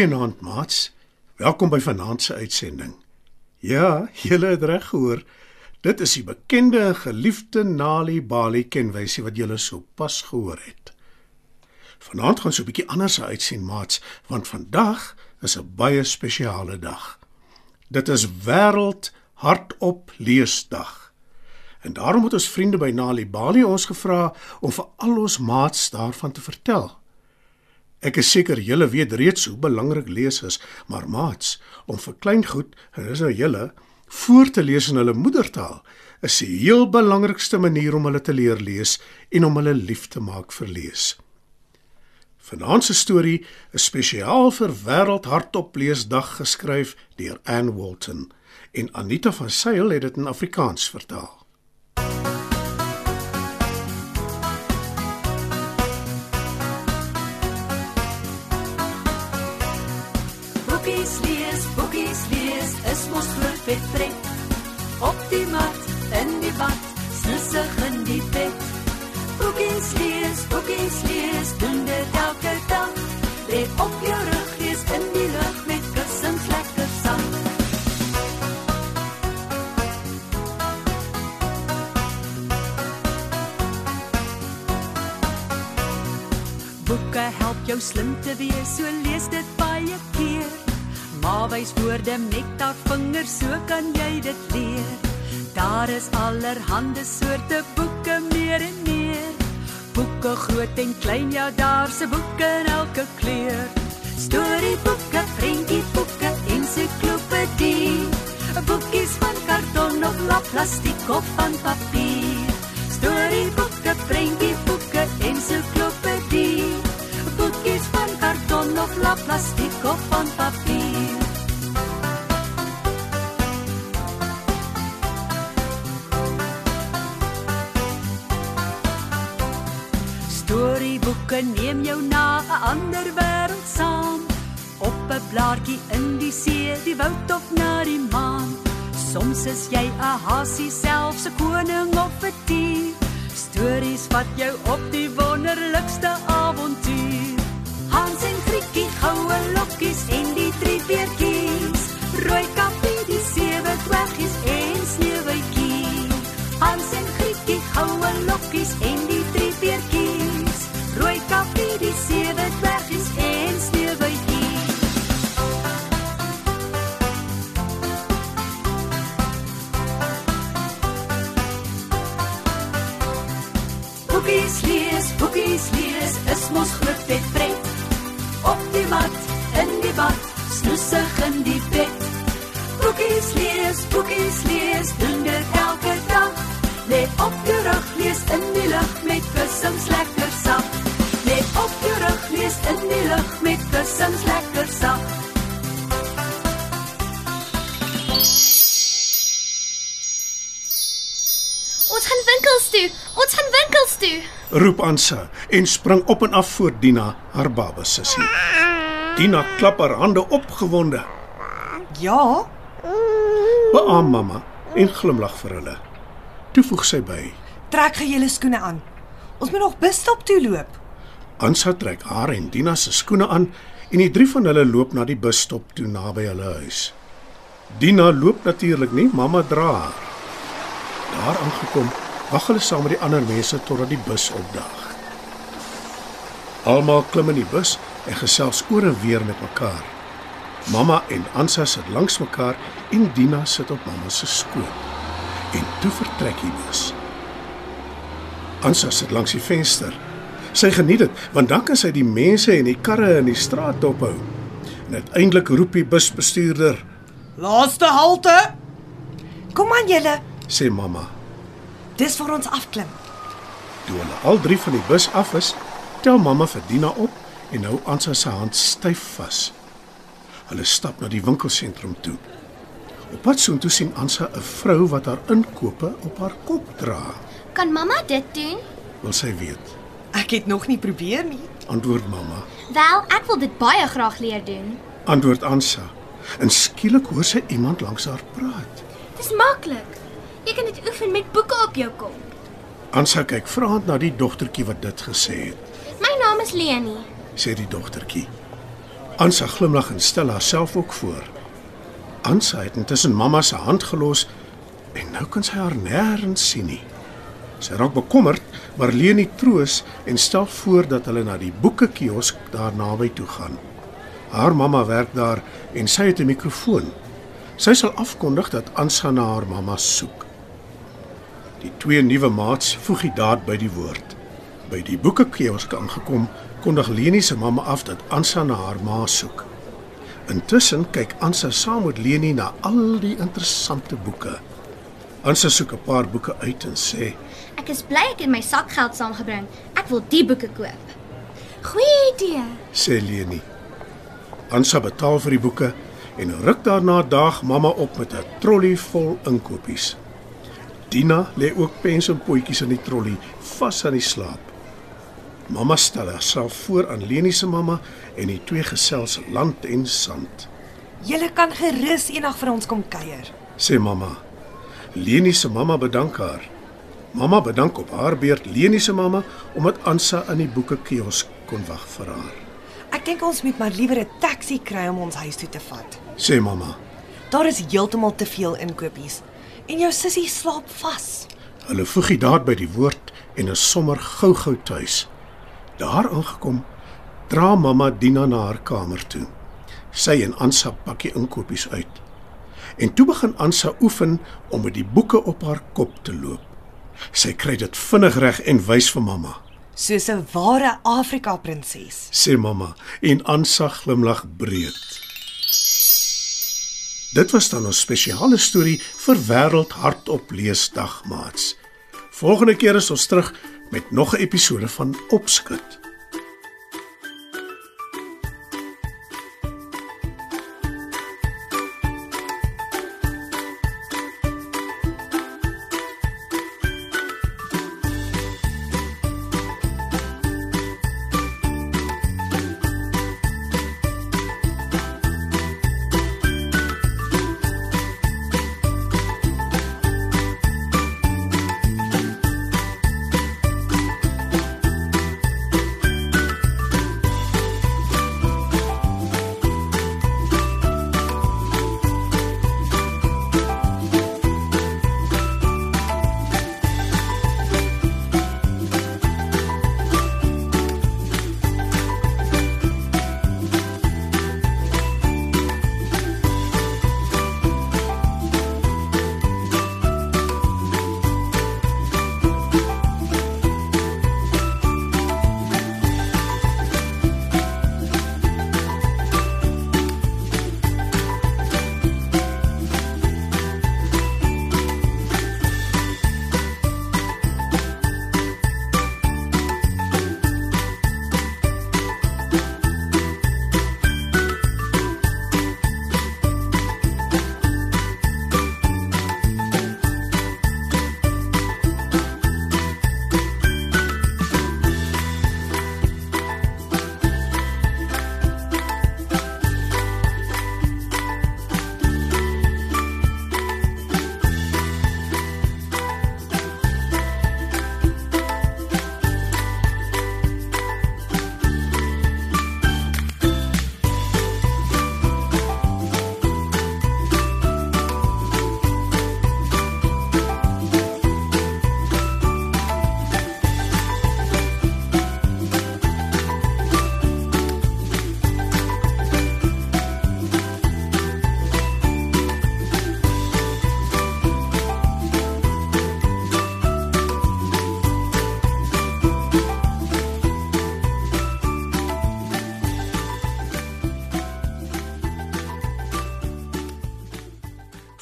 Goeienaand, maats. Welkom by vanaand se uitsending. Ja, julle het reg gehoor. Dit is die bekende en geliefde Nali Bali kenwysie wat julle sopas gehoor het. Vanaand gaan so 'n bietjie anders uitsien, maats, want vandag is 'n baie spesiale dag. Dit is wêreld hardop leesdag. En daarom het ons vriende by Nali Bali ons gevra om vir al ons maats daarvan te vertel. Ek is seker julle weet reeds hoe belangrik lees is, maar maats, om vir klein goed, en dis nou julle, voor te lees in hulle moedertaal, is die heel belangrikste manier om hulle te leer lees en om hulle lief te maak vir lees. Vanaand se storie is spesiaal vir Wêreld Hardop Leesdag geskryf deur Anne Walton en Anita van Sail het dit in Afrikaans vertaal. Lees, boekies lees, is mos groot vet pret. Op die mat, in die bad, snussig in die bed. Boekies lees, boekies lees, doen dit elke dag. Lê op jou rug, lees in die lug met kussings lekker sag. Boeke help jou slim te wees, so lees dit baie keer. Maar wys woorde met daar vingers, so kan jy dit leer. Daar is allerhande soorte boeke meer en meer. Boeke groot en klein, ja, daar's 'n boek in elke kleur. Storieboeke, prentjieboeke, ensiklopedie. Boekies van karton of lap plastiek of van papier. Storieboeke, prentjieboeke, ensiklopedie. Boekies van karton of lap plastiek of van papier. Storieboeke neem jou na 'n ander wêreld saam. Op 'n blaartjie in die see, die woud of na die maan. Soms is jy 'n hasie selfs 'n koning of 'n dier. Stories wat jou op die wonderlikste avontuur. Grietjie, goue lokkies en die drie beertjies. Rooi kappie, die sewe dwergies en sneeuwwitjie. Hans en Grietjie, goue lokkies en die drie beertjies. Rooi kappie, die sewe dwergies en sneeuwwitjie. Boekies lees, boekies lees, is mos groot vet pret. Mat, in die bad, snoesig in die bed. Boekies lees, boekies lees, doen dit elke dag. Lê op jou rug, lees in die lug met kussings lekker sag. Lê op jou rug, lees in die lug met kussings lekker sag. Ons gaan winkels toe. Ons gaan winkels toe. Roep Ansa en spring op en af voor Dina, haar baba sussie. Dina klap haar hande opgewonde. Ja, Beam mamma en glimlag vir hulle. Toe voeg sy by. trek gou julle skoene aan. Ons moet nog busstop toe loop. Ansa trek haar en Dina se skoene aan en die drie van hulle loop na die busstop toe naby hulle huis. Dina loop natuurlik nie, mamma dra haar. Daar aangekom, wag hulle saam met die ander mense totdat die bus opdaag. Almal klim in die bus en gesels oor en weer met mekaar. Mamma en Ansa sit langs mekaar en Dina sit op mamma se skoot. En toe vertrek die bus. Ansa sit langs die venster. Sy geniet dit want dan kan sy die mense en die karre in die straat dophou. En uiteindelik roep die busbestuurder, Laaste halte. Kom aan julle, sê mamma. dis vir ons afklim. Toe hulle al drie van die bus af is, tel mamma vir Dina op en hou Ansa se hand styf vas. Hulle stap na die winkelsentrum toe. Op pad soontoe sien Ansa 'n vrou wat haar inkope op haar kop dra. Kan mamma dit doen? Wil sy weet? Ek het nog nie probeer nie. Antwoord mamma. Wel, ek wil dit baie graag leer doen. Antwoord Ansa. En skielik hoor sy iemand langs haar praat. Dis maklik. Jy kan dit oefen met boeke op jou kop. Ansa kyk vraend na die dogtertjie wat dit gesê het. My naam is Leni. Sê die dogtertjie. Ansa glimlag en stel haarself ook voor. Ansa het intussen mamma se hand gelos en nou kan sy haar nêrens sien nie. Sy raak bekommerd, maar Leni troos en stel voor dat hulle na die boekekiosk daar naby toe gaan. Haar mamma werk daar en sy het 'n mikrofoon. Sy sal afkondig dat Ansa na haar mamma soek. Die twee nuwe maats voeg die daad by die woord. By die boekekiosk aangekom, kondig Leni se mamma af dat Ansa na haar ma soek. Intussen kyk Ansa saam met Leni na al die interessante boeke. Ansa soek 'n paar boeke uit en sê: Ek is bly ek het my sakgeld saamgebring. Ek wil die boeke koop. Goeie idee. sê Leni. Ansa betaal vir die boeke en ruk daarna daag mamma op met 'n trolly vol inkopies. Dina lê ook pens en potjies in die trolly vas aan die slaap. Mamma stel haarself voor aan Leni se mamma en die twee gesels land en sand. Julle kan gerus eendag vir ons kom kuier. sê mamma. Leni se mamma bedank haar. Mamma bedank op haar beurt Leni se mamma omdat Ansa in die boekekiosk kon wag vir haar. Ek dink ons moet maar liewer 'n taxi kry om ons huis toe te vat. Sê mamma. Daar is heeltemal te veel inkopies en jou sussie slaap vas. Hulle voeg die daad by die woord en is sommer gou-gou tuis. Daar aangekom, dra mamma Dina na haar kamer toe. Sy en Ansa pak die inkopies uit. En toe begin Ansa oefen om met die boeke op haar kop te loop. Sy kry dit vinnig reg en wys vir mamma. Soos 'n ware Afrika prinses. sê mamma en Ansa glimlag breed. Dit was dan 'n spesiale storie vir Wêreld Hardop Leesdag, maats. Volgende keer is ons terug met nog 'n episode van Opskud.